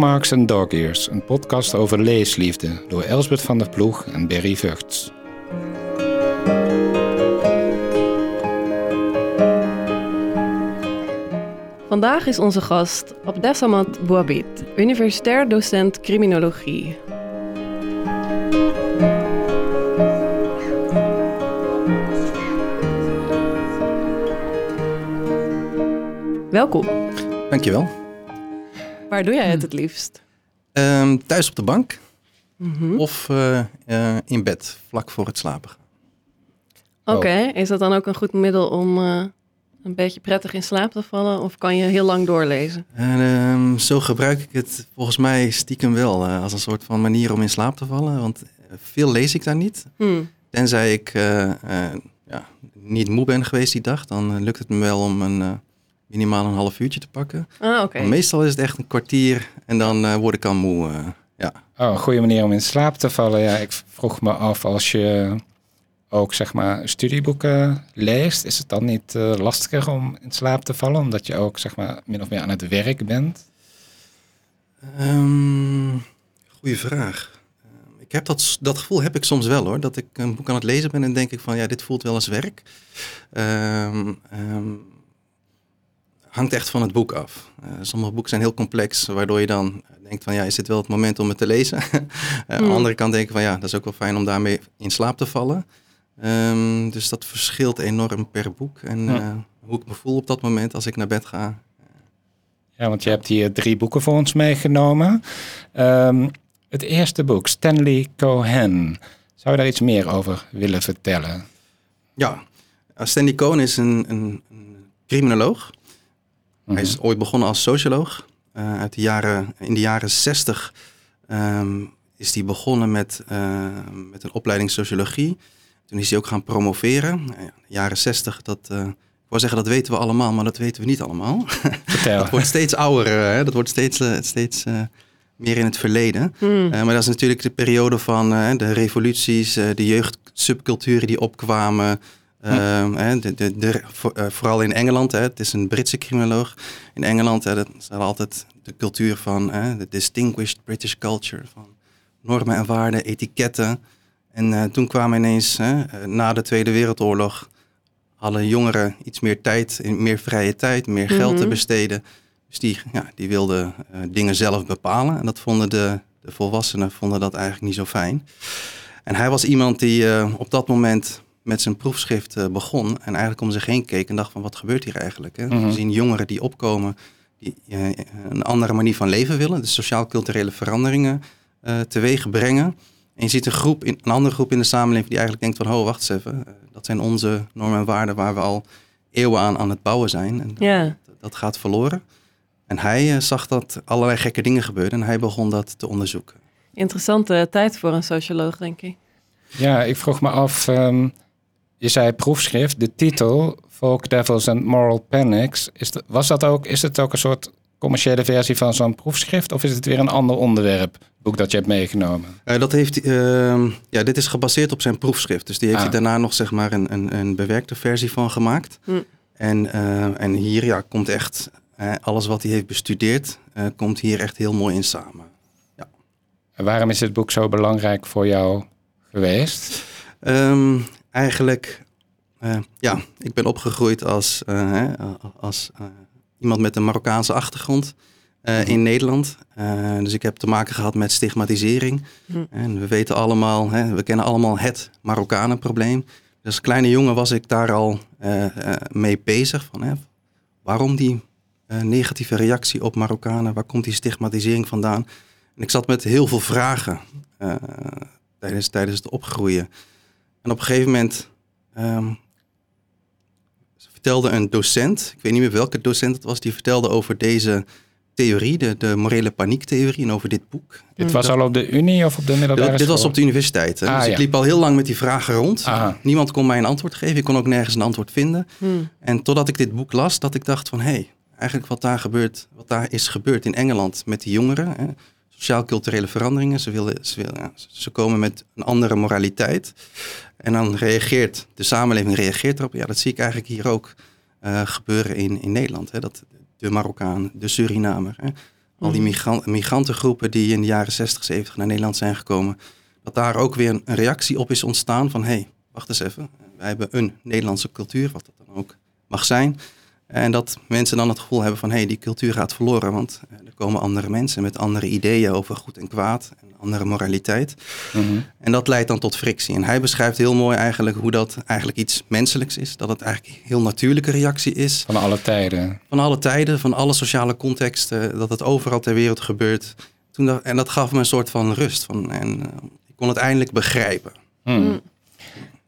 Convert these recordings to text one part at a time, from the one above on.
Bookmarks en Dog Ears, een podcast over leesliefde door Elsbeth van der Ploeg en Berry Vugts. Vandaag is onze gast Abdesamat Bouabit, universitair docent criminologie. Welkom. Dankjewel. Waar doe jij het het liefst? Ehm, thuis op de bank of eh, eh, in bed, vlak voor het slapen. Oké, is dat dan ook een goed middel om eh, een beetje prettig in slaap te vallen? Of kan je heel lang doorlezen? En, ehm, zo gebruik ik het volgens mij stiekem wel als een soort van manier om in slaap te vallen. Want veel lees ik daar niet. Hmm. Tenzij ik ja, niet moe ben geweest die dag, dan lukt het me wel om een, minimaal een half uurtje te pakken. Ah, meestal is het echt een kwartier en dan eh, word ik al moe. eh, ja. Oh, een goede manier om in slaap te vallen. Ja, ik vroeg me af als je ook zeg maar studieboeken leest, is het dan niet eh, lastiger om in slaap te vallen, omdat je ook zeg maar min of meer aan het werk bent? Ehm goeie vraag. Ehm, ik heb dat, dat gevoel heb ik soms wel hoor. Dat ik een boek aan het lezen ben en denk ik van ja, dit voelt wel als werk. Ehm, ehm, hangt echt van het boek af. Eh, sommige boeken zijn heel complex, waardoor je dan denkt van ja, is dit wel het moment om het te lezen? Eh, Aan de Hmm. andere kant denk ik van ja, dat is ook wel fijn om daarmee in slaap te vallen. Ehm, dus dat verschilt enorm per boek en Ja. eh, hoe ik me voel op dat moment als ik naar bed ga. Ja, want je hebt hier drie boeken voor ons meegenomen. Ehm, het eerste boek, Stanley Cohen. Zou je daar iets meer over willen vertellen? Ja, uh, Stanley Cohen is een, een, een criminoloog. Mhm. Hij is ooit begonnen als socioloog. Uh, uit de jaren, in de jaren 60 ehm, is hij begonnen met, eh, met een opleiding sociologie. Toen is hij ook gaan promoveren. Nou ja, de jaren 60, dat, eh, ik wou zeggen dat weten we allemaal, maar dat weten we niet allemaal. Vertel. dat wordt steeds ouder, eh, hè? dat wordt steeds, eh, steeds eh, meer in het verleden. Hmm. Eh, maar dat is natuurlijk de periode van eh, de revoluties, eh, de jeugdsubculturen die opkwamen. Ehm, hè, de, de, de, voor- eh, vooral in Engeland, hè, het is een Britse criminoloog. In Engeland hè, dat is altijd de cultuur van hè, de distinguished British culture. Van normen en waarden, etiketten. En eh, toen kwamen ineens, hè, eh, na de Tweede Wereldoorlog, alle jongeren iets meer tijd, meer vrije tijd, meer geld te Mhm. besteden. Dus die, ja, die wilden dingen zelf bepalen. En dat vonden de, de volwassenen vonden dat eigenlijk niet zo fijn. En hij was iemand die op dat moment met zijn proefschrift eh, begon. En eigenlijk om zich heen keek en dacht van wat gebeurt hier eigenlijk? Hè? Mhm. We zien jongeren die opkomen, die eh, een andere manier van leven willen. Dus sociaal-culturele veranderingen eh teweeg brengen. En je ziet een, groep in, een andere groep in de samenleving die eigenlijk denkt van... oh, wacht eens even, eh, dat zijn onze normen en waarden waar we al eeuwen aan aan het bouwen zijn. En Ja. dat, dat gaat verloren. En hij eh, zag dat allerlei gekke dingen gebeurden en hij begon dat te onderzoeken. Interessante tijd voor een socioloog, denk ik. Ja, ik vroeg me af, ehm, je zei proefschrift, de titel, Folk Devils and Moral Panics. Is, dat- was dat ook, is het ook een soort commerciële versie van zo'n proefschrift? Of is het weer een ander onderwerp, boek dat je hebt meegenomen? Eh, dat heeft, ehm, ja, dit is gebaseerd op zijn proefschrift. Dus die heeft Ah. hij daarna nog zeg maar een, een, een bewerkte versie van gemaakt. Hm. En, eh, en hier ja, komt echt alles wat hij heeft bestudeerd, eh, komt hier echt heel mooi in samen. En waarom is dit boek zo belangrijk voor jou geweest? Ehm, eigenlijk, eh, ja, ik ben opgegroeid als, eh, hè, als eh, iemand met een Marokkaanse achtergrond in Nederland. Dus ik heb te maken gehad met stigmatisering. Hm. En we weten allemaal, hè, we kennen allemaal het Marokkanenprobleem. Dus als kleine jongen was ik daar al mee bezig. Van, hè, waarom die negatieve reactie op Marokkanen? Waar komt die stigmatisering vandaan? En ik zat met heel veel vragen tijdens, tijdens het opgroeien. En op een gegeven moment ehm, vertelde een docent, ik weet niet meer welke docent het was, die vertelde over deze theorie, de, de morele paniektheorie en over dit boek. Dit was al op de Unie of op de middelbare Dit, dit was op de universiteit. Hè? Ah, dus ja. ik liep al heel lang met die vragen rond. Aha. Niemand kon mij een antwoord geven. Ik kon ook nergens een antwoord vinden. Hmm. En totdat ik dit boek las, dat ik dacht van... hé, hey, eigenlijk wat daar, gebeurt, wat daar is gebeurd in Engeland met die jongeren... Hè, sociaal-culturele veranderingen. Ze, willen, ze, willen, ze komen met een andere moraliteit. En dan reageert de samenleving reageert erop. Ja, dat zie ik eigenlijk hier ook eh, gebeuren in, in Nederland. Hè? Dat de Marokkaan, de Surinamer. Hè? al die Mhm. migran- migrantengroepen die in de jaren 60, 70 naar Nederland zijn gekomen, dat daar ook weer een, een reactie op is ontstaan van hé, hey, wacht eens even, wij hebben een Nederlandse cultuur, wat dat dan ook mag zijn. En dat mensen dan het gevoel hebben van hé, hey, die cultuur gaat verloren, want eh, er komen andere mensen met andere ideeën over goed en kwaad en andere moraliteit. Mhm. En dat leidt dan tot frictie. En hij beschrijft heel mooi eigenlijk hoe dat eigenlijk iets menselijks is. Dat het eigenlijk een heel natuurlijke reactie is. Van alle tijden. Van alle tijden, van alle sociale contexten. Dat het overal ter wereld gebeurt. Toen en dat gaf me een soort van rust. Van, en eh, ik kon het eindelijk begrijpen. Hmm. Mm.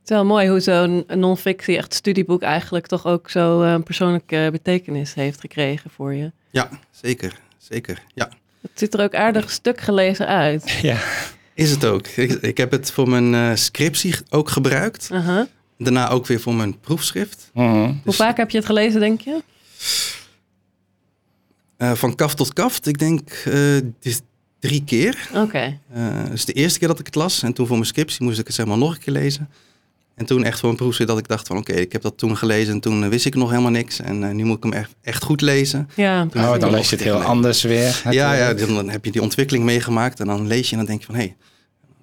Het is wel mooi hoe zo'n non-fictie, echt studieboek, eigenlijk toch ook zo eh, een persoonlijke betekenis heeft gekregen voor je. Ja, zeker. Zeker. Ja, Het ziet er ook aardig stuk gelezen uit. Ja. is het ook. Ik, ik heb het voor mijn eh, scriptie ook gebruikt. Daarna ook weer voor mijn proefschrift. Mhm. Hoe Dus- vaak heb je het gelezen, denk je? Eh, van kaft tot kaft. Ik denk eh, drie keer. Oké. Eh, dus de eerste keer dat ik het las en toen voor mijn scriptie moest ik het zeg maar nog een keer lezen. En toen echt voor een proefschrift dat ik dacht van oké, ik heb dat toen gelezen en toen eh, wist ik nog helemaal niks. En eh, nu moet ik hem echt, echt goed lezen. Ja, Toen Oh, dan lees je het heel anders weer. Ja, ja, dan, dan heb je die ontwikkeling meegemaakt en dan lees je en dan denk je van hé, hey,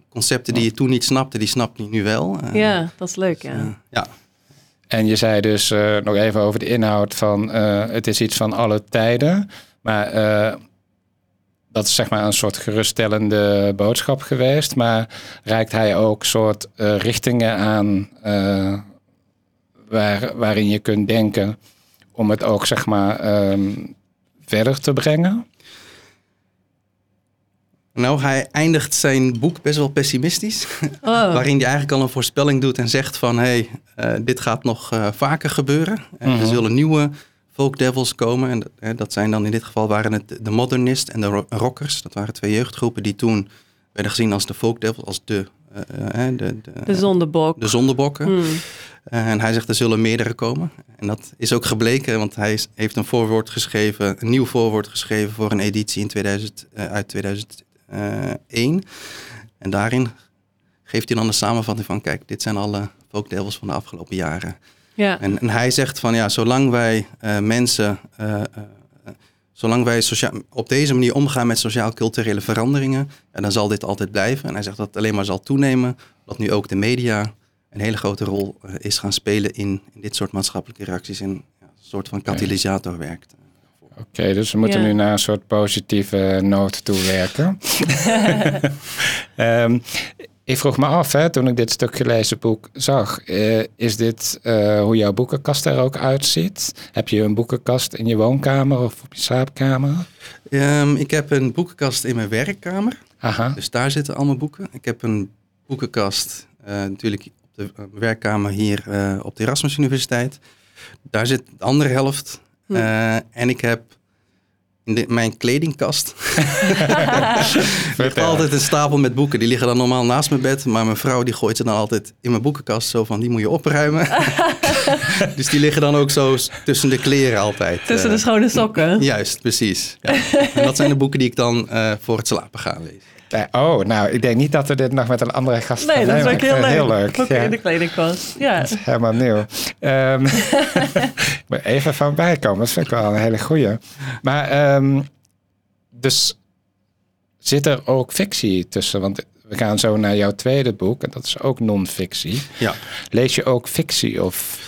concepten die je toen niet snapte, die snap je nu wel. Eh, ja dat is leuk, dus, ja. ja. En je zei dus eh, nog even over de inhoud van eh, het is iets van alle tijden. Maar eh, dat is zeg maar een soort geruststellende boodschap geweest. Maar reikt hij ook soort eh, richtingen aan eh, waar, waarin je kunt denken om het ook zeg maar ehm, verder te brengen? Nou, hij eindigt zijn boek best wel pessimistisch. Oh, Waarin hij eigenlijk al een voorspelling doet en zegt van... hé, hey, dit gaat nog eh, vaker gebeuren. En Mhm. Er zullen nieuwe folk devils komen. En dat, hè, dat zijn dan in dit geval waren het de Modernist en de Ro- Rockers. Dat waren twee jeugdgroepen die toen werden gezien als de folk devils. Als de, eh, eh, de, de, de zondebok. de zondebokken. Hmm. En hij zegt er zullen meerdere komen. En dat is ook gebleken, want hij heeft een voorwoord geschreven, een nieuw voorwoord geschreven voor een editie in 2000, eh, uit 2001. En daarin geeft hij dan een samenvatting van, kijk, dit zijn alle folk devils van de afgelopen jaren. Ja. En, en hij zegt van, ja, zolang wij eh, mensen, eh, eh, zolang wij sociaal, op deze manier omgaan met sociaal-culturele veranderingen, ja, dan zal dit altijd blijven. En hij zegt dat het alleen maar zal toenemen, dat nu ook de media een hele grote rol is gaan spelen in, in dit soort maatschappelijke reacties en ja, een soort van katalysator werkt. Oké, dus we moeten Ja. nu naar een soort positieve noot toe werken. Ehm, ik vroeg me af, hè, toen ik dit stuk gelezen boek zag, eh, is dit eh, hoe jouw boekenkast er ook uitziet? Heb je een boekenkast in je woonkamer of op je slaapkamer? Ehm, ik heb een boekenkast in mijn werkkamer, Aha, dus daar zitten allemaal boeken. Ik heb een boekenkast eh, natuurlijk op de werkkamer hier eh, op de Erasmus Universiteit. Daar zit de andere helft. Hm. En ik heb de, mijn kledingkast ligt altijd een stapel met boeken. Die liggen dan normaal naast mijn bed. Maar mijn vrouw die gooit ze dan altijd in mijn boekenkast. Zo van, die moet je opruimen. dus die liggen dan ook zo tussen de kleren altijd. Tussen eh. de schone sokken. Juist, precies. Ja. En dat zijn de boeken die ik dan eh, voor het slapen ga lezen. Eh, oh, nou, ik denk niet dat we dit nog met een andere gast Nee, gaan dat is ook heel leuk. het Heel leuk. Ja. in de kledingkast. Ja. Dat is helemaal nieuw. Ehm, ik moet even van bijkomen. Dat vind ik wel een hele goeie. Maar ehm, dus zit er ook fictie tussen? Want we gaan zo naar jouw tweede boek. En dat is ook non-fictie. Ja. Lees je ook fictie of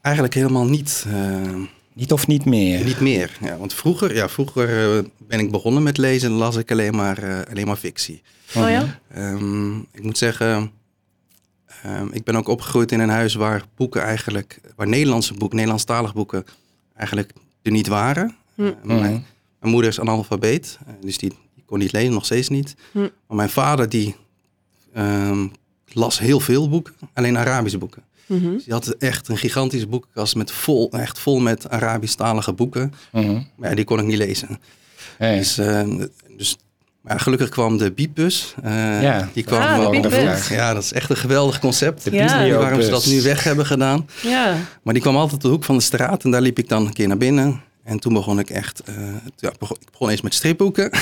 Eigenlijk helemaal niet. eh, niet of niet meer? Niet meer. Ja, want vroeger, ja, vroeger eh, ben ik begonnen met lezen en las ik alleen maar, eh, alleen maar fictie. Oh ja? Ehm, ik moet zeggen, ehm, ik ben ook opgegroeid in een huis waar boeken eigenlijk, waar Nederlandse boeken, Nederlandstalige boeken eigenlijk er niet waren. Hm. Eh, mijn, Mhm. mijn moeder is analfabeet, dus die, die kon niet lezen, nog steeds niet. Hm. Maar mijn vader die ehm, las heel veel boeken, alleen Arabische boeken. Dus die had echt een gigantische boekenkast met vol, echt vol met Arabisch-talige boeken. Mhm. Maar ja, die kon ik niet lezen. Hey. Dus, eh, dus maar gelukkig kwam de biepbus. eh, Ja. die kwam Ah, de. Ja, dat is echt een geweldig concept. De Ja. Waarom ze dat nu weg hebben gedaan. Ja. Maar die kwam altijd op de hoek van de straat en daar liep ik dan een keer naar binnen. En toen begon ik echt, eh, ja, begon, ik begon eens met stripboeken.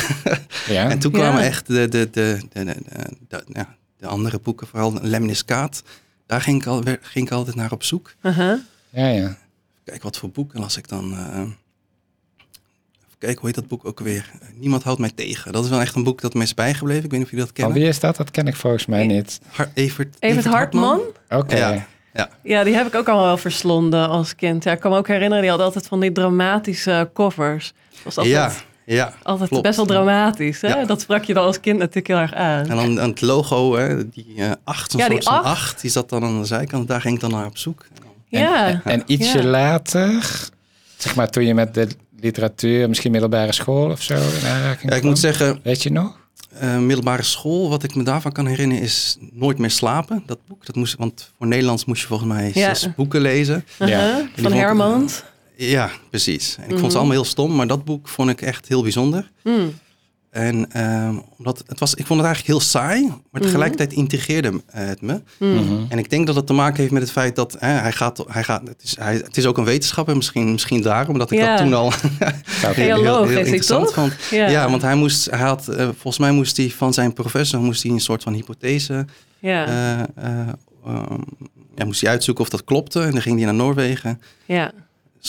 Ja. En toen Ja. kwamen echt de, de, de, de, de, de- de- ja, de andere boeken, vooral Lemniscaat. Daar ging ik, al, ging ik altijd naar op zoek. Aha. ja, ja. Kijk, wat voor boeken las ik dan? eh, even kijken, hoe heet dat boek ook weer? Niemand houdt mij tegen. Dat is wel echt een boek dat mij is bijgebleven. Ik weet niet of jullie dat Van kennen. wie is dat? Dat ken ik volgens mij niet. Har- Evert, Evert Hartman? Oké. Ja. Ja. Ja, die heb ik ook al wel verslonden als kind. Ja, ik kan me ook herinneren, die had altijd van die dramatische covers. Was altijd, Ja, ja. altijd klopt. best wel dramatisch. Hè? Ja. Dat sprak je dan als kind natuurlijk heel erg aan. En dan, dan het logo, hè, die eh, acht, zo'n Ja, die soort van acht. acht, die zat dan aan de zijkant. Daar ging ik dan naar op zoek. ja. En, en ietsje Ja. later, zeg maar toen je met de literatuur, misschien middelbare school of zo in aanraking Ja, ik kwam. moet zeggen, Weet je nog? eh, middelbare school, wat ik me daarvan kan herinneren, is Nooit meer slapen. Dat boek, dat moest, want voor Nederlands moest je volgens mij Ja. zes boeken lezen. Vond Van ik- Hermans. Ja, precies. En ik Mhm. vond ze allemaal heel stom, maar dat boek vond ik echt heel bijzonder. Mm. En ehm, omdat het was, ik vond het eigenlijk heel saai, maar tegelijkertijd intrigeerde eh, het me. Mm. Mhm. En ik denk dat het te maken heeft met het feit dat hè, hij gaat, hij gaat het, is, hij, het is ook een wetenschapper, misschien, misschien daarom dat ik Ja. dat toen al Heel hij interessant toch? vond. Ja. Ja. want hij moest, hij had, eh, volgens mij moest hij van zijn professor moest hij een soort van hypothese, Ja. eh, eh, ehm, ja, moest hij uitzoeken of dat klopte. En dan ging hij naar Noorwegen. ja.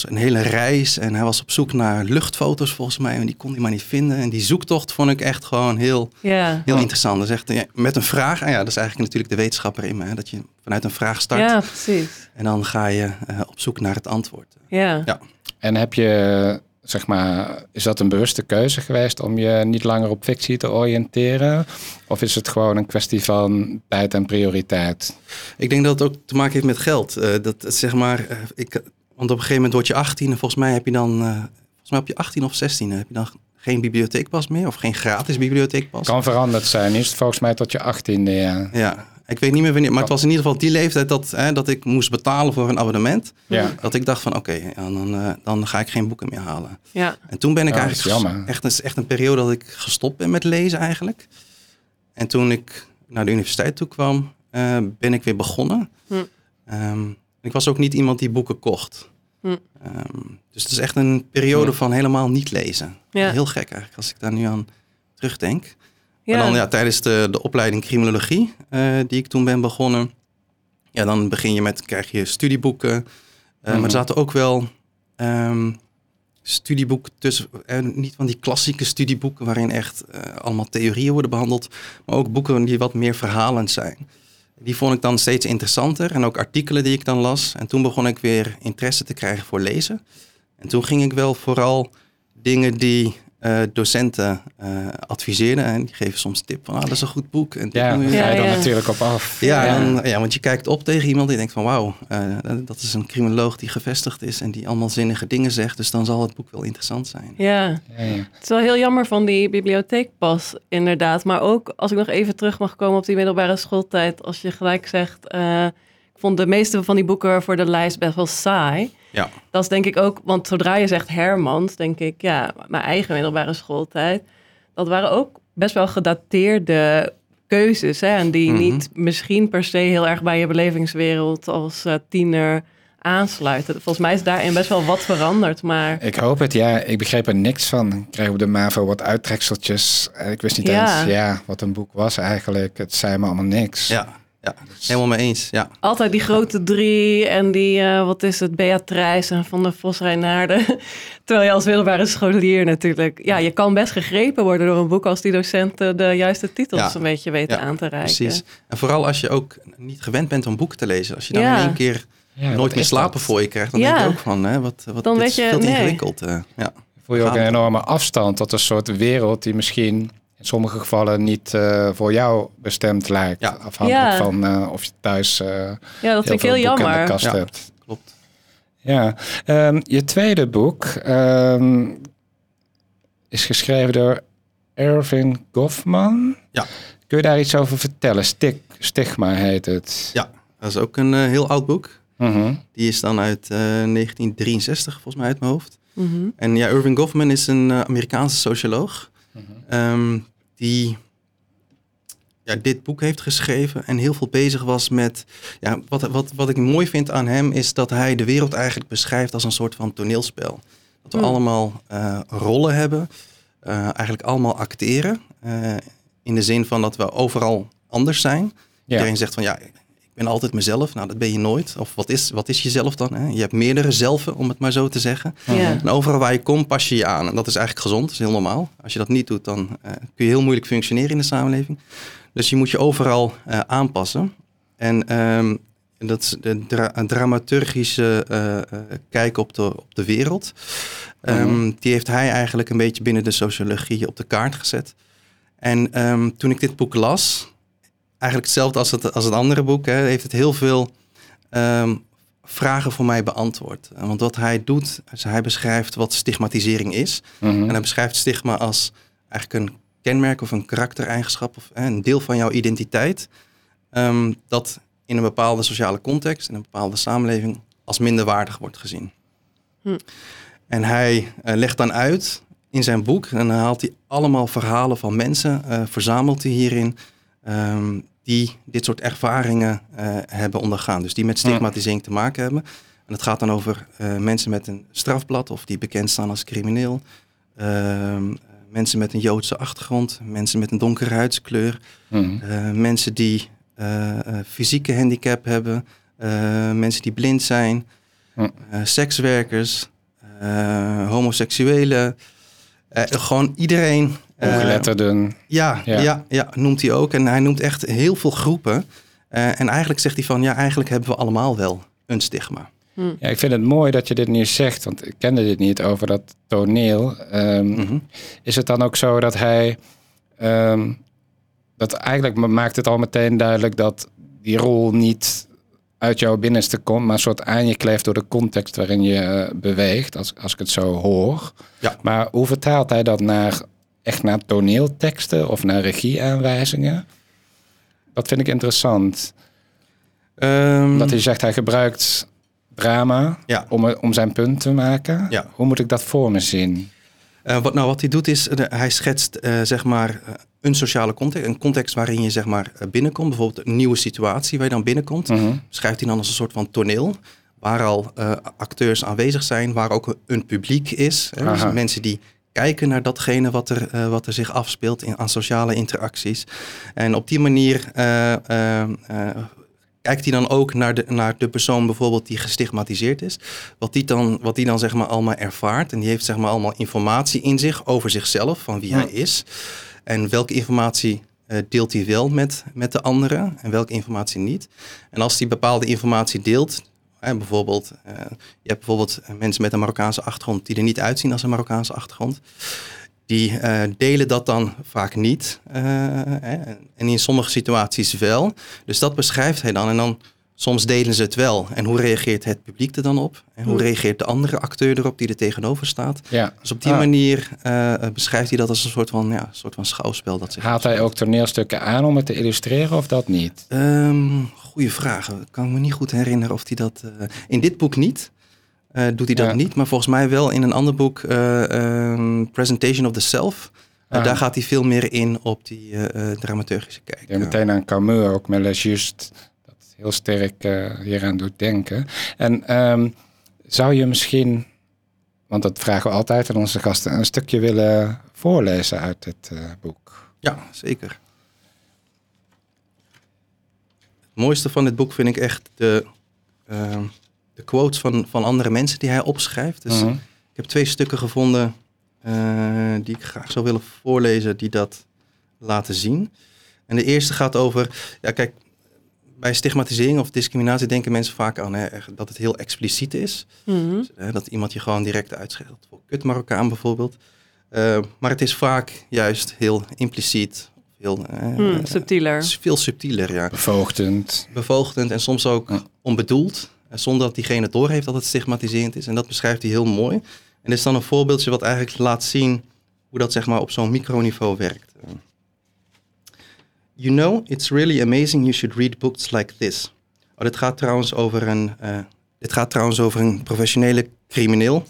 Een hele reis en hij was op zoek naar luchtfoto's volgens mij en die kon hij maar niet vinden. En die zoektocht vond ik echt gewoon heel, Ja. heel interessant. Dus echt, ja, met een vraag, en ja, dat is eigenlijk natuurlijk de wetenschapper in me, hè, dat je vanuit een vraag start ja, precies. en dan ga je eh, op zoek naar het antwoord. Ja. Ja. En heb je, zeg maar, is dat een bewuste keuze geweest om je niet langer op fictie te oriënteren? Of is het gewoon een kwestie van tijd en prioriteit? Ik denk dat het ook te maken heeft met geld. Eh, dat het, zeg maar, eh, ik, want op een gegeven moment word je 18 en volgens mij heb je dan, eh, volgens mij op je 18 of 16 heb je dan geen bibliotheekpas meer of geen gratis bibliotheekpas. Kan veranderd zijn. Is het volgens mij tot je achttiende, ja. Ja, ik weet niet meer wanneer, maar het was in ieder geval die leeftijd dat, hè, dat ik moest betalen voor een abonnement. Ja. Dat ik dacht van oké, ja, dan, eh, dan ga ik geen boeken meer halen. Ja. En toen ben ik dat eigenlijk is jammer. echt, is echt een periode dat ik gestopt ben met lezen eigenlijk. En toen ik naar de universiteit toe kwam, eh, ben ik weer begonnen. Hm. Ehm, ik was ook niet iemand die boeken kocht. Hm. Ehm, dus het is echt een periode van helemaal niet lezen. Ja. Heel gek eigenlijk, als ik daar nu aan terugdenk. Ja. Maar dan ja, tijdens de, de opleiding criminologie, eh, die ik toen ben begonnen. Ja, dan begin je met, krijg je studieboeken. Eh, Mhm. Maar er zaten ook wel ehm, studieboeken tussen. eh, niet van die klassieke studieboeken waarin echt allemaal theorieën worden behandeld. Maar ook boeken die wat meer verhalend zijn. Die vond ik dan steeds interessanter. En ook artikelen die ik dan las. En toen begon ik weer interesse te krijgen voor lezen. En toen ging ik wel vooral dingen die eh, docenten eh, adviseerden. En die geven soms tip van, ah, dat is een goed boek. En Ja, daar je- ga je dan Ja, natuurlijk op af. ja, ja. Dan, ja, want je kijkt op tegen iemand die denkt van wauw, eh, dat is een criminoloog die gevestigd is en die allemaal zinnige dingen zegt. Dus dan zal het boek wel interessant zijn. Ja. Ja, ja. Het is wel heel jammer van die bibliotheekpas, inderdaad. Maar ook als ik nog even terug mag komen op die middelbare schooltijd. Als je gelijk zegt, eh, ik vond de meeste van die boeken voor de lijst best wel saai. Ja, Dat is denk ik ook, want zodra je zegt Hermans, denk ik, ja, mijn eigen middelbare schooltijd. Dat waren ook best wel gedateerde keuzes. Hè? En die Mhm. niet misschien per se heel erg bij je belevingswereld als eh, tiener aansluiten. Volgens mij is daarin best wel wat veranderd. Maar Ik hoop het, ja. Ik begreep er niks van. Ik kreeg op de MAVO wat uittrekseltjes. En Ik wist niet Ja. eens ja, wat een boek was eigenlijk. Het zei me allemaal niks. ja, ja. helemaal mee eens. Ja. altijd die grote drie en die, eh, wat is het, Beatrice en Van der Vos Reinaarden. Terwijl je als middelbare scholier natuurlijk... Ja, je kan best gegrepen worden door een boek als die docenten de juiste titels Ja. een beetje weten Ja, aan te reiken. Precies. En vooral als je ook niet gewend bent om boeken te lezen. Als je dan Ja. in één keer nooit meer slapen dat? voor je krijgt, dan Ja. denk je ook van, hè, wat, wat Dan dit weet is je- veel te nee. ingewikkeld. eh, ja. Voel je ook een enorme afstand tot een soort wereld die misschien sommige gevallen niet eh, voor jou bestemd lijkt. Ja. Afhankelijk Ja. van eh, of je thuis eh Ja, dat heel vind ik veel heel boeken in de jammer. kast Ja. hebt. Klopt. Ja, Ehm, je tweede boek ehm, is geschreven door Irving Goffman. Ja. Kun je daar iets over vertellen? Stig, Stigma heet het. Ja, dat is ook een heel oud boek. Mhm. Die is dan uit eh, 1963, volgens mij uit mijn hoofd. Mhm. En ja, Irving Goffman is een Amerikaanse socioloog. ehm, die ja, dit boek heeft geschreven en heel veel bezig was met... Ja, wat, wat, wat ik mooi vind aan hem is dat hij de wereld eigenlijk beschrijft als een soort van toneelspel. Dat we Hmm. allemaal eh, rollen hebben, eh, eigenlijk allemaal acteren. eh, in de zin van dat we overal anders zijn. Ja. Iedereen zegt van ja, ben altijd mezelf. Nou, dat ben je nooit. Of wat is, wat is jezelf dan? Hè? Je hebt meerdere zelfen, om het maar zo te zeggen. Ja. En overal waar je komt, pas je je aan. En dat is eigenlijk gezond, dat is heel normaal. Als je dat niet doet, dan eh, kun je heel moeilijk functioneren in de samenleving. Dus je moet je overal eh, aanpassen. En ehm, dat is de dra- dramaturgische eh, kijk op de, op de wereld. Ehm, Die heeft hij eigenlijk een beetje binnen de sociologie op de kaart gezet. En ehm, toen ik dit boek las, eigenlijk hetzelfde als het, als het andere boek, hè, heeft het heel veel ehm, vragen voor mij beantwoord. Want wat hij doet, is hij beschrijft wat stigmatisering is. Mhm. En hij beschrijft stigma als eigenlijk een kenmerk of een karaktereigenschap of hè, een deel van jouw identiteit. ehm, dat in een bepaalde sociale context, in een bepaalde samenleving, als minderwaardig wordt gezien. Hm. En hij eh, legt dan uit in zijn boek, en dan haalt hij allemaal verhalen van mensen, eh, verzamelt hij hierin, ehm, die dit soort ervaringen eh, hebben ondergaan. Dus die met stigmatisering te maken hebben. En het gaat dan over eh, mensen met een strafblad of die bekend staan als crimineel. Ehm, mensen met een Joodse achtergrond, mensen met een donkere huidskleur, Mhm. eh, mensen die fysieke handicap hebben, mensen die blind zijn, sekswerkers, homoseksuelen. Gewoon iedereen. Eh, Ongeletterden. ja, Ja. ja. Ja, noemt hij ook. En hij noemt echt heel veel groepen. Eh, en eigenlijk zegt hij van, ja, eigenlijk hebben we allemaal wel een stigma. Ja, ik vind het mooi dat je dit nu zegt, want ik kende dit niet over dat toneel. Ehm, Mhm. Is het dan ook zo dat hij. ehm, dat eigenlijk ma- maakt het al meteen duidelijk dat die rol niet uit jouw binnenste komt, maar een soort aan je kleeft door de context waarin je eh, beweegt, als, als ik het zo hoor. Ja. Maar hoe vertaalt hij dat naar echt naar toneelteksten of naar regieaanwijzingen? Dat vind ik interessant. Ehm, Dat hij zegt hij gebruikt drama Ja. om, om zijn punt te maken. Ja. Hoe moet ik dat voor me zien? Eh, wat, nou, wat hij doet is, eh, hij schetst eh, zeg maar een sociale context. Een context waarin je zeg maar binnenkomt. Bijvoorbeeld een nieuwe situatie waar je dan binnenkomt. Mhm. Schrijft hij dan als een soort van toneel. Waar al acteurs aanwezig zijn. Waar ook een publiek is. Hè, dus mensen die kijken naar datgene wat er, eh, wat er zich afspeelt in, aan sociale interacties. En op die manier eh, eh, kijkt hij dan ook naar de, naar de persoon bijvoorbeeld die gestigmatiseerd is. Wat die dan, wat die dan zeg maar allemaal ervaart. En die heeft zeg maar allemaal informatie in zich over zichzelf, van wie Ja. hij is. En welke informatie deelt hij wel met, met de anderen en welke informatie niet. En als hij bepaalde informatie deelt, hè, bijvoorbeeld, eh, je hebt bijvoorbeeld mensen met een Marokkaanse achtergrond die er niet uitzien als een Marokkaanse achtergrond. Die eh, delen dat dan vaak niet. eh, en in sommige situaties wel. Dus dat beschrijft hij dan. En dan soms delen ze het wel. En hoe reageert het publiek er dan op? En hoe Hmm. reageert de andere acteur erop die er tegenover staat? Ja. Dus op die Ah. manier eh, beschrijft hij dat als een soort van, ja, soort van schouwspel. Dat zich Haalt hij ook toneelstukken aan om het te illustreren of dat niet? Ehm goeie vraag. Ik kan me niet goed herinneren of hij dat... eh, in dit boek niet. Eh, doet hij dat Ja. niet. Maar volgens mij wel in een ander boek, eh, ehm, Presentation of the Self. Ah. Daar gaat hij veel meer in op die dramaturgische kijk. Ja, meteen aan Camus ook met Les Just. Heel sterk eh, hieraan doet denken. En ehm, zou je misschien, want dat vragen we altijd aan onze gasten, een stukje willen voorlezen uit dit eh, boek? Ja, zeker. Het mooiste van dit boek vind ik echt de, ehm, de quotes van, van andere mensen die hij opschrijft. Dus Mhm. ik heb twee stukken gevonden eh, die ik graag zou willen voorlezen, die dat laten zien. En de eerste gaat over, ja kijk, bij stigmatisering of discriminatie denken mensen vaak aan hè, dat het heel expliciet is. Mhm. Hè, dat iemand je gewoon direct uitscheldt. Voor kut Marokkaan bijvoorbeeld. Eh, maar het is vaak juist heel impliciet. Heel, eh, Hmm, subtieler. veel subtieler, ja. Bevoogdend. Bevoogdend en soms ook Ja. onbedoeld. eh, Zonder dat diegene doorheeft dat het stigmatiserend is. En dat beschrijft hij heel mooi. En dit is dan een voorbeeldje wat eigenlijk laat zien hoe dat zeg maar, op zo'n microniveau werkt. You know, it's really amazing you should read books like this. Oh, dit gaat trouwens over een, eh, dit gaat trouwens over een professionele crimineel.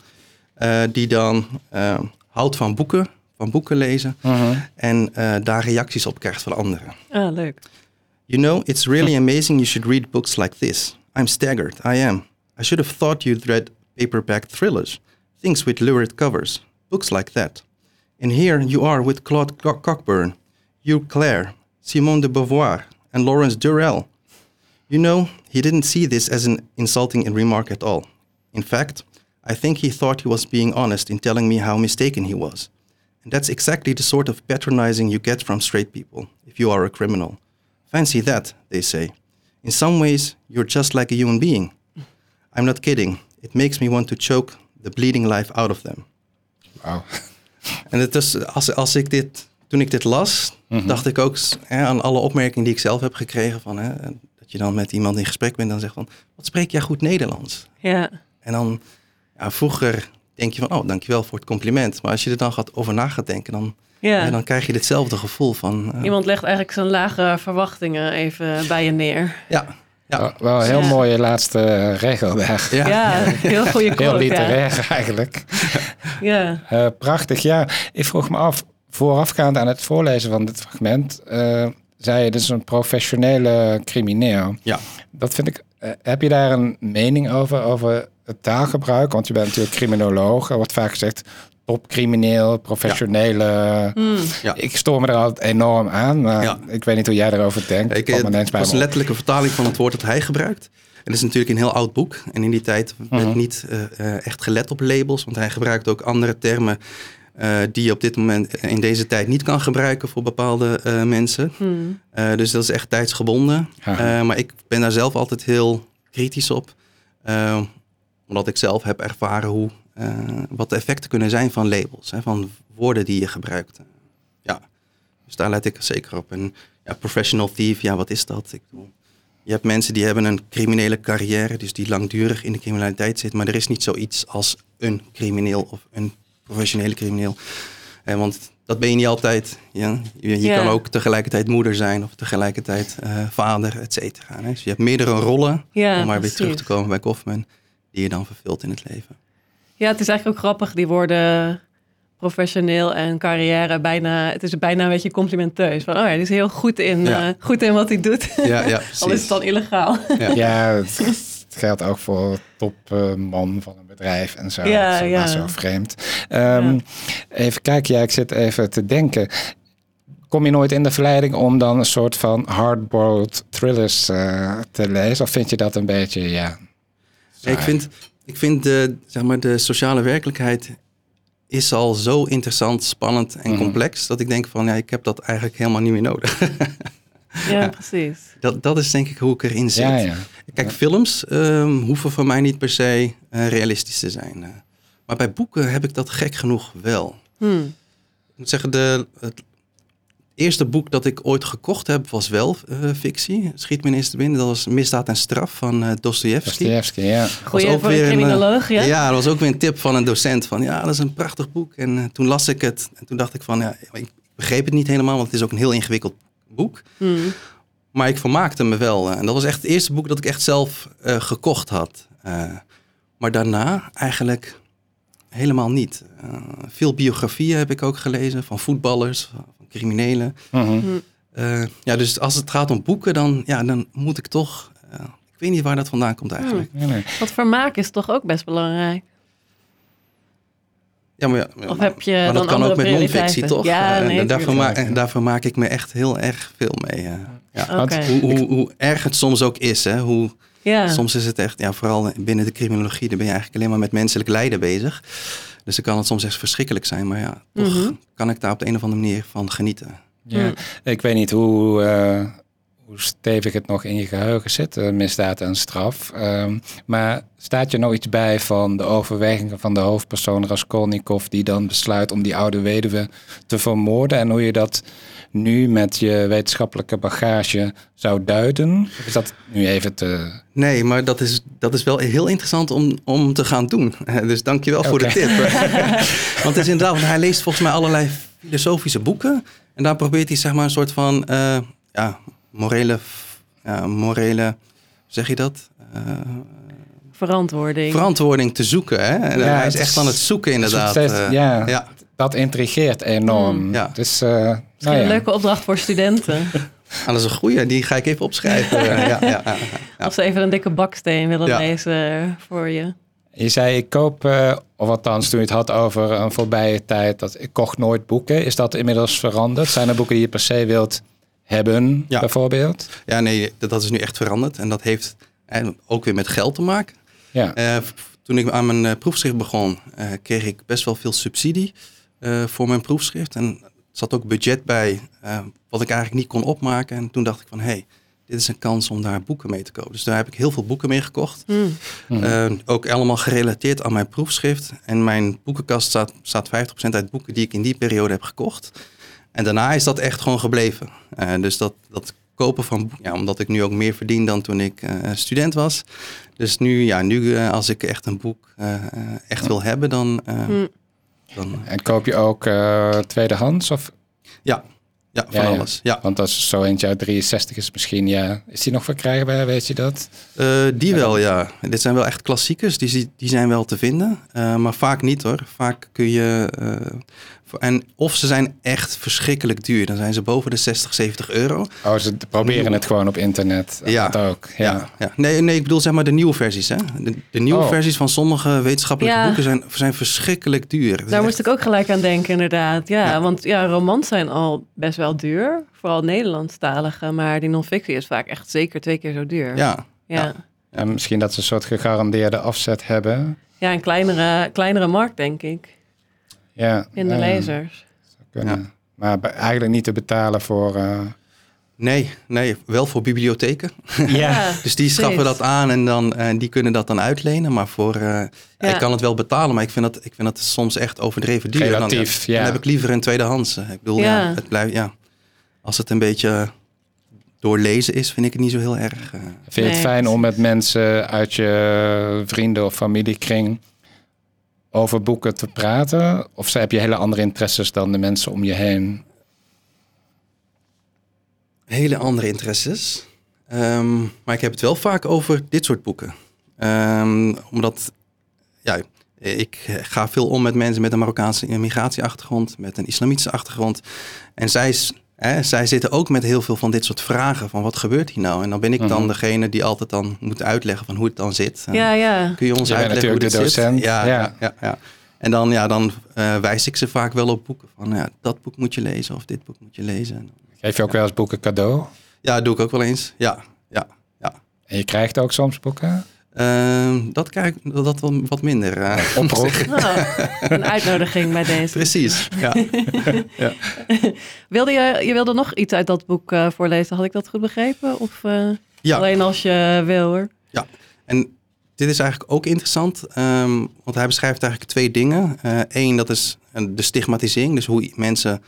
eh, die dan eh, houdt van boeken, van boeken lezen. Mhm. En eh, daar reacties op krijgt van anderen. Ah, leuk. You know, it's really amazing you should read books like this. I'm staggered, I am. I should have thought you'd read paperback thrillers, things with lurid covers, books like that. And here you are with Claude Co- Cockburn, Hugh Clare, Simone de Beauvoir, and Lawrence Durrell. You know, he didn't see this as an insulting remark at all. In fact, I think he thought he was being honest in telling me how mistaken he was. And that's exactly the sort of patronizing you get from straight people if you are a criminal. Fancy that, they say. In some ways, you're just like a human being. I'm not kidding. It makes me want to choke the bleeding life out of them. Wauw. En het is, als, als ik dit, toen ik dit las, dacht ik ook hè, aan alle opmerkingen die ik zelf heb gekregen. Van, hè, dat je dan met iemand in gesprek bent en dan zegt van, wat spreek jij goed Nederlands? Ja. En dan, ja, vroeger denk je van, oh, dankjewel voor het compliment. Maar als je er dan gaat over na gaat denken, dan, Ja. dan krijg je ditzelfde gevoel van, eh, Iemand legt eigenlijk zijn lage verwachtingen even bij je neer. ja, ja, Wel, wel een heel Ja. mooie laatste regel daar. ja, Ja, heel goede Heel literair eigenlijk. ja. Eh, prachtig, ja. Ik vroeg me af, voorafgaand aan het voorlezen van dit fragment, eh, zei je, dit is een professionele crimineel. Ja. Dat vind ik, eh, heb je daar een mening over, over het taalgebruik? Want je bent natuurlijk criminoloog, er wordt vaak gezegd topcrimineel, professionele. Hmm. Ja. Ik stoor me er altijd enorm aan, maar Ja. ik weet niet hoe jij erover denkt. Ik, het was een letterlijke vertaling van het woord dat hij gebruikt. En het is natuurlijk een heel oud boek. En in die tijd werd Mhm. niet eh, eh, echt gelet op labels. Want hij gebruikt ook andere termen eh, die je op dit moment in deze tijd niet kan gebruiken voor bepaalde eh, mensen. Hmm. Eh, dus dat is echt tijdsgebonden. Eh, maar ik ben daar zelf altijd heel kritisch op. Omdat ik zelf heb ervaren hoe, eh, wat de effecten kunnen zijn van labels. Hè, van woorden die je gebruikt. Ja, dus daar let ik zeker op. En ja, professional thief, ja, wat is dat? Ik bedoel, je hebt mensen die hebben een criminele carrière, dus die langdurig in de criminaliteit zitten. Maar er is niet zoiets als een crimineel of een professionele crimineel. Eh, want dat ben je niet altijd. Ja? Je, je Ja. kan ook tegelijkertijd moeder zijn of tegelijkertijd eh, vader, et cetera. hè. Dus je hebt meerdere rollen, Ja, om maar weer terug te komen bij Kaufman, die je dan vervult in het leven. Ja, het is eigenlijk ook grappig, die woorden professioneel en carrière bijna, het is bijna een beetje complimenteus. Van, oh ja, die is heel goed in, Ja. eh, goed in wat hij doet. Ja, ja, Al is het dan illegaal. Ja, het, het geldt ook voor topman van een bedrijf en zo. Ja, Dat is ja. zo vreemd. Ehm, Ja. Even kijken, ja, ik zit even te denken. Kom je nooit in de verleiding om dan een soort van hardboiled thrillers eh, te lezen? Of vind je dat een beetje, ja... Nee, ik vind, ik vind de, zeg maar, de sociale werkelijkheid is al zo interessant, spannend en Mhm. complex... dat ik denk van, ja, ik heb dat eigenlijk helemaal niet meer nodig. Ja, precies. dat, dat is denk ik hoe ik erin zit. Ja, ja. Kijk, films ehm, hoeven voor mij niet per se eh, realistisch te zijn. eh. maar bij boeken heb ik dat gek genoeg wel. Hmm. Ik moet zeggen, de, het eerste boek dat ik ooit gekocht heb was wel eh, fictie. Schiet me ineens te binnen. Dat was Misdaad en Straf van eh Dostoevsky. Dostoevsky, ja. Goeie ook weer een criminoloog, ja? Ja, dat was ook weer een tip van een docent. Van ja, dat is een prachtig boek. En toen las ik het. En toen dacht ik van ja, ik begreep het niet helemaal. Want het is ook een heel ingewikkeld boek. Hmm. Maar ik vermaakte me wel. eh, En dat was echt het eerste boek dat ik echt zelf eh, gekocht had. Eh, maar daarna eigenlijk helemaal niet. Eh, veel biografieën heb ik ook gelezen van voetballers, van criminelen. Mhm. Eh, ja, dus als het gaat om boeken, dan, ja, dan moet ik toch... eh, ik weet niet waar dat vandaan komt eigenlijk. Nee, nee. Want vermaak is toch ook best belangrijk? Ja, maar, ja, Of heb je maar dan dat kan ook andere met non-fictie, toch? Ja, Eh, nee, en daar, tuurlijk. vermaak, daar vermaak ik me echt heel erg veel mee. eh. ja. Oké. Hoe, hoe, hoe erg het soms ook is. Hè? Hoe, Ja. Soms is het echt, ja, vooral binnen de criminologie, daar ben je eigenlijk alleen maar met menselijk lijden bezig. Dus dan kan het soms echt verschrikkelijk zijn. Maar ja, toch Mhm. kan ik daar op de een of andere manier van genieten. Ja, ik weet niet hoe, eh, hoe stevig het nog in je geheugen zit, eh, misdaad en straf. Ehm, maar staat je nog iets bij van de overwegingen van de hoofdpersoon Raskolnikov... die dan besluit om die oude weduwe te vermoorden... en hoe je dat nu met je wetenschappelijke bagage zou duiden? Of is dat nu even te... Nee, maar dat is, dat is wel heel interessant om, om te gaan doen. Dus dankjewel voor de tip. want het is inderdaad, hij leest volgens mij allerlei filosofische boeken. En daar probeert hij zeg maar een soort van eh, ja, morele, ja, morele, zeg je dat? Eh, Verantwoording. verantwoording te zoeken. Hè? En Ja, hij is is- echt aan het zoeken inderdaad. steeds- eh, ja. ja. Dat intrigeert enorm. Hmm. Ja. Dus, eh, Misschien nou een ja. leuke opdracht voor studenten. Ah, dat is een goeie, die ga ik even opschrijven. ja, ja, ja, ja. Als ze even een dikke baksteen willen Ja. lezen voor je. Je zei, ik koop, of althans toen je het had over een voorbije tijd, dat ik kocht nooit boeken. Is dat inmiddels veranderd? Zijn er boeken die je per se wilt hebben, Ja. bijvoorbeeld. Ja, nee, dat, dat is nu echt veranderd. En dat heeft eh, ook weer met geld te maken. Ja, Eh, toen ik aan mijn eh, proefschrift begon, eh, kreeg ik best wel veel subsidie eh, voor mijn proefschrift. En er zat ook budget bij, eh, wat ik eigenlijk niet kon opmaken. En toen dacht ik van, hé, hey, dit is een kans om daar boeken mee te kopen. Dus daar heb ik heel veel boeken mee gekocht. Hmm. Ook allemaal gerelateerd aan mijn proefschrift. En mijn boekenkast staat, staat 50% uit boeken die ik in die periode heb gekocht. En daarna is dat echt gewoon gebleven. Eh, dus dat, dat kopen van boeken, ja, omdat ik nu ook meer verdien dan toen ik eh, student was. Dus nu, ja, nu eh, als ik echt een boek eh, eh, echt wil hebben, dan... Hmm. dan en koop je ook eh, tweedehands? Of, ja, ja, van Ja, ja. alles. Ja. want als zo eentje uit 63 is misschien, ja. Is die nog verkrijgbaar, weet je dat? Eh, die wel, ja. Dit zijn wel echt klassiekers, die, zie- die zijn wel te vinden. Eh, maar vaak niet hoor. Vaak kun je... eh, en of ze zijn echt verschrikkelijk duur. Dan zijn ze boven de 60, 70 euro. Oh, ze proberen het gewoon op internet. Ja. Dat ook, ja. Ja. Ja, Nee, nee, ik bedoel zeg maar de nieuwe versies. Hè? De, de nieuwe Oh. versies van sommige wetenschappelijke Ja. boeken zijn, zijn verschrikkelijk duur. Daar echt- moest ik ook gelijk aan denken, inderdaad. Ja, Ja. want ja, romans zijn al best wel duur. Vooral Nederlandstalige. Maar die non-fictie is vaak echt zeker twee keer zo duur. Ja, ja. ja. En misschien dat ze een soort gegarandeerde afzet hebben. Ja, een kleinere, kleinere markt, denk ik. Ja, In de eh, lezers. kunnen. Maar eigenlijk niet te betalen voor... eh, nee, nee, wel voor bibliotheken. Ja, Dus die schaffen precies. dat aan en dan, eh, die kunnen dat dan uitlenen. Maar voor, eh, ja, Ja. ik kan het wel betalen, maar ik vind dat, ik vind dat soms echt overdreven duur. Relatief, dan, ja. Dan heb ik liever een tweedehands. Ik bedoel, ja. Ja. het blijft, ja. Als het een beetje doorlezen is, vind ik het niet zo heel erg. Vind je het Nee, fijn om met mensen uit je vrienden- of familiekring over boeken te praten? Of heb je hele andere interesses dan de mensen om je heen? hele andere interesses. Ehm, maar ik heb het wel vaak over dit soort boeken. Ehm, omdat, ja, ik ga veel om met mensen met een Marokkaanse migratieachtergrond, met een islamitische achtergrond. En zij, hè, zij zitten ook met heel veel van dit soort vragen van wat gebeurt hier nou? En dan ben ik dan Mhm. degene die altijd dan moet uitleggen van hoe het dan zit. En Ja, ja. Kun je ons uitleggen hoe dit natuurlijk de docent, zit? Ja, ja. ja. Ja, ja, En dan, ja, dan eh, wijs ik ze vaak wel op boeken. Van ja, dat boek moet je lezen of dit boek moet je lezen. Geef je ook wel eens boeken cadeau? Ja, dat doe ik ook wel eens. Ja, ja, ja. En je krijgt ook soms boeken? Ehm, dat krijg ik dat wat minder. Oproep. Nou, een uitnodiging bij deze. Precies. Ja. Wilde je, je wilde nog iets uit dat boek eh, voorlezen? Had ik dat goed begrepen? Of eh, ja. alleen als je wil hoor? En dit is eigenlijk ook interessant, ehm, want hij beschrijft eigenlijk twee dingen. Eén, dat is de stigmatisering, dus hoe mensen,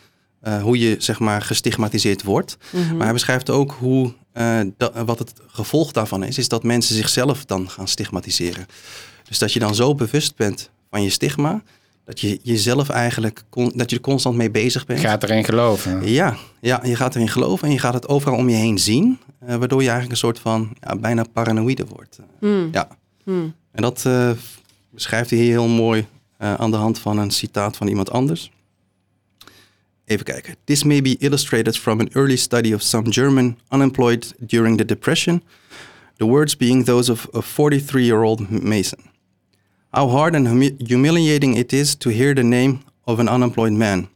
hoe je zeg maar gestigmatiseerd wordt. Mhm. Maar hij beschrijft ook hoe, eh, dat, wat het gevolg daarvan is, is dat mensen zichzelf dan gaan stigmatiseren. Dus dat je dan zo bewust bent van je stigma, dat je jezelf eigenlijk, con- dat je er constant mee bezig bent. Gaat erin geloven? Ja, ja, je gaat erin geloven en je gaat het overal om je heen zien, eh, waardoor je eigenlijk een soort van ja, bijna paranoïde wordt. Hmm, Ja, hmm. en dat eh, beschrijft hij hier heel mooi eh, aan de hand van een citaat van iemand anders. Even kijken. This may be illustrated from an early study of some German unemployed during the Depression, the words being those of a 43-year-old Mason. How hard and humi- humiliating it is to hear the name of an unemployed man.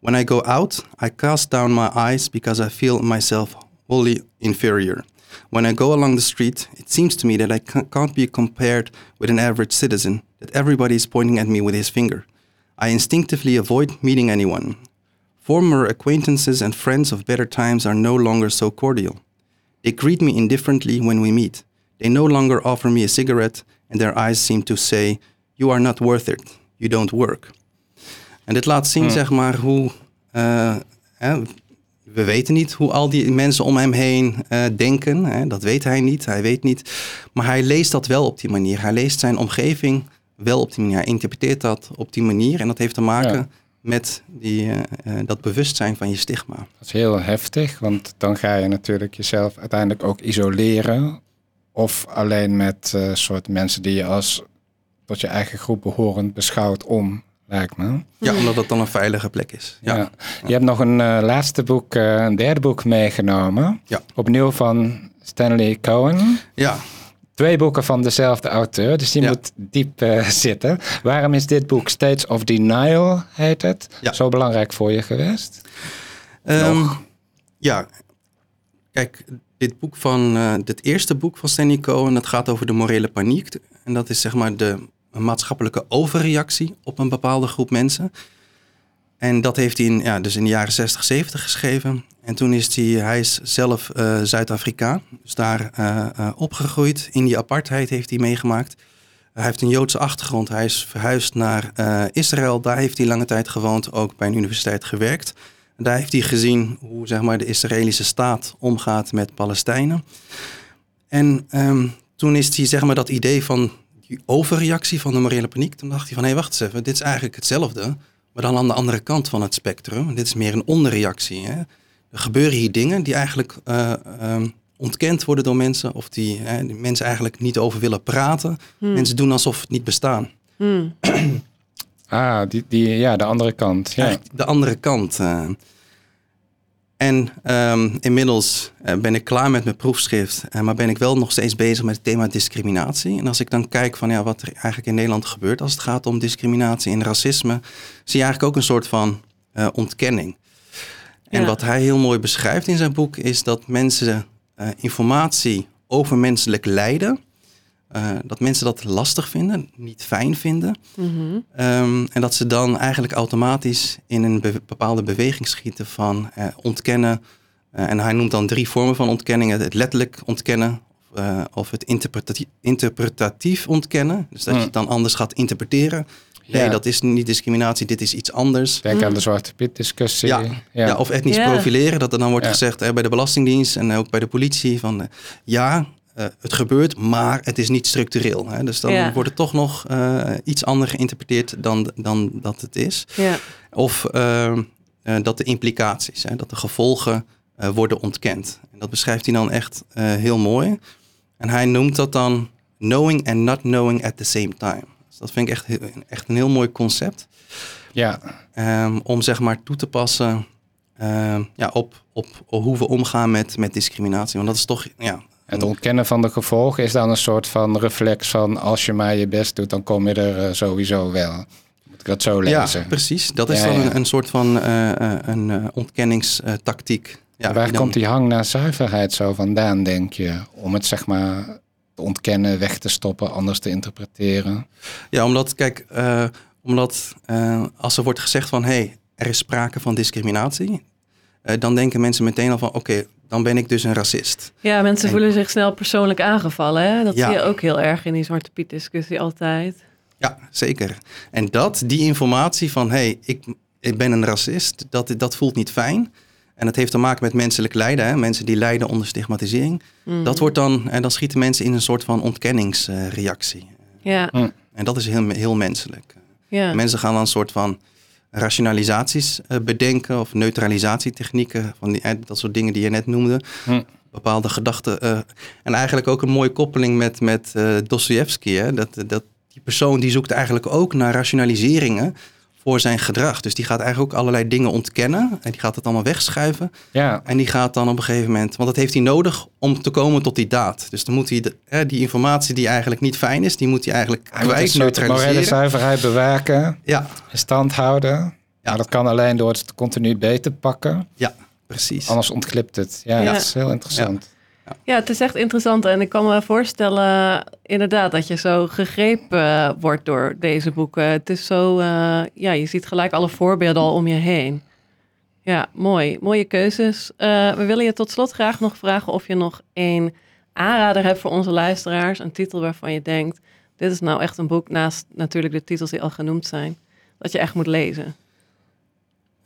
When I go out, I cast down my eyes because I feel myself wholly inferior. When I go along the street, it seems to me that I can't be compared with an average citizen, that everybody is pointing at me with his finger. I instinctively avoid meeting anyone. Former acquaintances and friends of better times are no longer so cordial. They greet me indifferently when we meet. They no longer offer me a cigarette, and their eyes seem to say, You are not worth it. You don't work. En dit laat zien, Hmm. zeg maar, hoe. eh, we weten niet hoe al die mensen om hem heen eh, denken. Hè, dat weet hij niet, hij weet niet. Maar hij leest dat wel op die manier. Hij leest zijn omgeving wel op die manier. Hij interpreteert dat op die manier. En dat heeft te maken Ja. Met die, eh, eh, dat bewustzijn van je stigma. Dat is heel heftig, want dan ga je natuurlijk jezelf uiteindelijk ook isoleren. Of alleen met eh soort mensen die je als tot je eigen groep behorend beschouwt om, lijkt me. Ja, omdat dat dan een veilige plek is. Ja, Ja. Je hebt nog een laatste boek, een derde boek meegenomen. Ja. Opnieuw van Stanley Cohen. ja. Twee boeken van dezelfde auteur, dus die Ja. moet diep eh, zitten. Waarom is dit boek States of Denial, heet het, Ja. zo belangrijk voor je geweest? Nog. ja, Kijk, dit boek van, uh, dit eerste boek van Stanley Cohen, dat gaat over de morele paniek. En dat is zeg maar de maatschappelijke overreactie op een bepaalde groep mensen. En dat heeft hij in, ja, dus in de jaren 60, 70 geschreven. En toen is hij, hij is zelf uh, Zuid-Afrikaan, dus daar uh, opgegroeid. In die apartheid heeft hij meegemaakt. Hij heeft een Joodse achtergrond. Hij is verhuisd naar Israël. Daar heeft hij lange tijd gewoond, ook bij een universiteit gewerkt. Daar heeft hij gezien hoe zeg maar, de Israëlische staat omgaat met Palestijnen. En um, toen is hij zeg maar, dat idee van die overreactie van de morele paniek. Toen dacht hij van hé, hey, wacht eens even, dit is eigenlijk hetzelfde, maar dan aan de andere kant van het spectrum. Dit is meer een onderreactie. Hè? Er gebeuren hier dingen die eigenlijk uh, um, ontkend worden door mensen, of die, hè, die, mensen eigenlijk niet over willen praten. Hmm. Mensen doen alsof het niet bestaan. Hmm. Ah, die, die, ja, de andere kant. Ja. De andere kant. Uh. En um, inmiddels uh, ben ik klaar met mijn proefschrift, uh, maar ben ik wel nog steeds bezig met het thema discriminatie. En als ik dan kijk van ja, wat er eigenlijk in Nederland gebeurt als het gaat om discriminatie en racisme, zie je eigenlijk ook een soort van uh, ontkenning. En ja. wat hij heel mooi beschrijft in zijn boek is dat mensen informatie over menselijk lijden uh, dat mensen dat lastig vinden, niet fijn vinden. Mm -hmm. um, en dat ze dan eigenlijk automatisch in een be bepaalde beweging schieten van uh, ontkennen. Uh, en hij noemt dan drie vormen van ontkenning. Het letterlijk ontkennen of het interpretatief, interpretatief ontkennen. Dus dat mm. je het dan anders gaat interpreteren. Nee, ja. dat is niet discriminatie, dit is iets anders. Denk aan de Zwarte Piet discussie. Ja, ja. ja of etnisch profileren, dat er dan wordt gezegd bij de Belastingdienst en ook bij de politie van ja, uh, het gebeurt, maar het is niet structureel. Hè? Dus dan ja. wordt het toch nog uh, iets anders geïnterpreteerd dan, dan dat het is. Ja. Of uh, dat de implicaties, hè, dat de gevolgen worden ontkend. En dat beschrijft hij dan echt heel mooi. En hij noemt dat dan knowing and not knowing at the same time. Dus dat vind ik echt, echt een heel mooi concept. Ja. Um, om zeg maar toe te passen ja, op, op, op hoe we omgaan met, met discriminatie. Want dat is toch ja, het ontkennen van de gevolgen is dan een soort van reflex van als je maar je best doet, dan kom je er uh, sowieso wel. Moet ik dat zo lezen? Ja, precies. Dat is ja, dan ja. Een, een, soort van uh, een uh, ontkenningstactiek. Ja, waar dan... komt die hang naar zuiverheid zo vandaan, denk je? Om het zeg maar te ontkennen, weg te stoppen, anders te interpreteren? Ja, omdat, kijk, omdat als er wordt gezegd van hé, hey, er is sprake van discriminatie, dan denken mensen meteen al van oké, okay, dan ben ik dus een racist. Ja, mensen en... voelen zich snel persoonlijk aangevallen. Hè? Dat ja. zie je ook heel erg in die Zwarte Piet discussie altijd. Ja, zeker. En dat, die informatie van hé, hey, ik, ik ben een racist, dat, dat voelt niet fijn. En dat heeft te maken met menselijk lijden. Hè? Mensen die lijden onder stigmatisering. Mm. Dat wordt dan, en dan schieten mensen in een soort van ontkenningsreactie. Ja. Mm. En dat is heel, heel menselijk. Ja. Mensen gaan dan een soort van rationalisaties uh, bedenken of neutralisatietechnieken, van die, dat soort dingen die je net noemde. Hm. Bepaalde gedachten. Uh, en eigenlijk ook een mooie koppeling met, met uh, Dostoevsky. Dat, dat die persoon die zoekt eigenlijk ook naar rationaliseringen voor zijn gedrag. Dus die gaat eigenlijk ook allerlei dingen ontkennen. En die gaat het allemaal wegschuiven. Ja. En die gaat dan op een gegeven moment... Want dat heeft hij nodig om te komen tot die daad. Dus dan moet hij de, hè, die informatie die eigenlijk niet fijn is... die moet hij eigenlijk hij kwijt neutraliseren. morele zuiverheid bewaken. Ja. In stand houden. Ja. Maar dat kan alleen door het continu beter pakken. Ja, precies. Anders ontglipt het. Ja, ja. dat is heel interessant. Ja. Ja, het is echt interessant. En ik kan me voorstellen, inderdaad, dat je zo gegrepen wordt door deze boeken. Het is zo, uh, ja, je ziet gelijk alle voorbeelden al om je heen. Ja, mooi. Mooie keuzes. Uh, we willen je tot slot graag nog vragen of je nog een aanrader hebt voor onze luisteraars. Een titel waarvan je denkt, dit is nou echt een boek, naast natuurlijk de titels die al genoemd zijn, dat je echt moet lezen.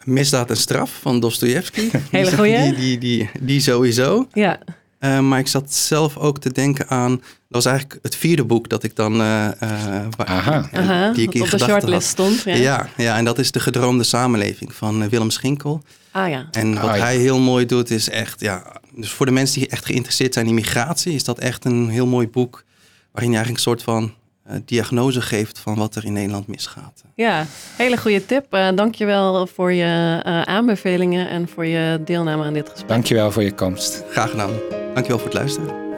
Misdaad en straf van Dostoevsky. Hele goeie. Die, die, die, die sowieso. Ja. Uh, maar ik zat zelf ook te denken aan. Dat was eigenlijk het vierde boek dat ik dan. Uh, uh, Aha. Die ik in op de shortlist stond. Ja. ja. Ja, en dat is De Gedroomde Samenleving van Willem Schinkel. Ah ja. En wat Ah, ja. hij heel mooi doet is echt. Ja, dus voor de mensen die echt geïnteresseerd zijn in migratie, is dat echt een heel mooi boek. Waarin je eigenlijk een soort van diagnose geeft van wat er in Nederland misgaat. Ja, hele goede tip. Uh, dankjewel voor je uh, aanbevelingen en voor je deelname aan dit gesprek. Dankjewel voor je komst. Graag gedaan. Dankjewel voor het luisteren.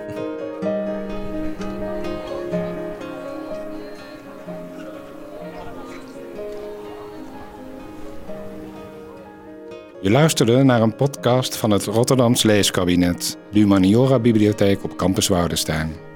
Je luisterde naar een podcast van het Rotterdams Leeskabinet, de Humaniora Bibliotheek op Campus Woudenstein.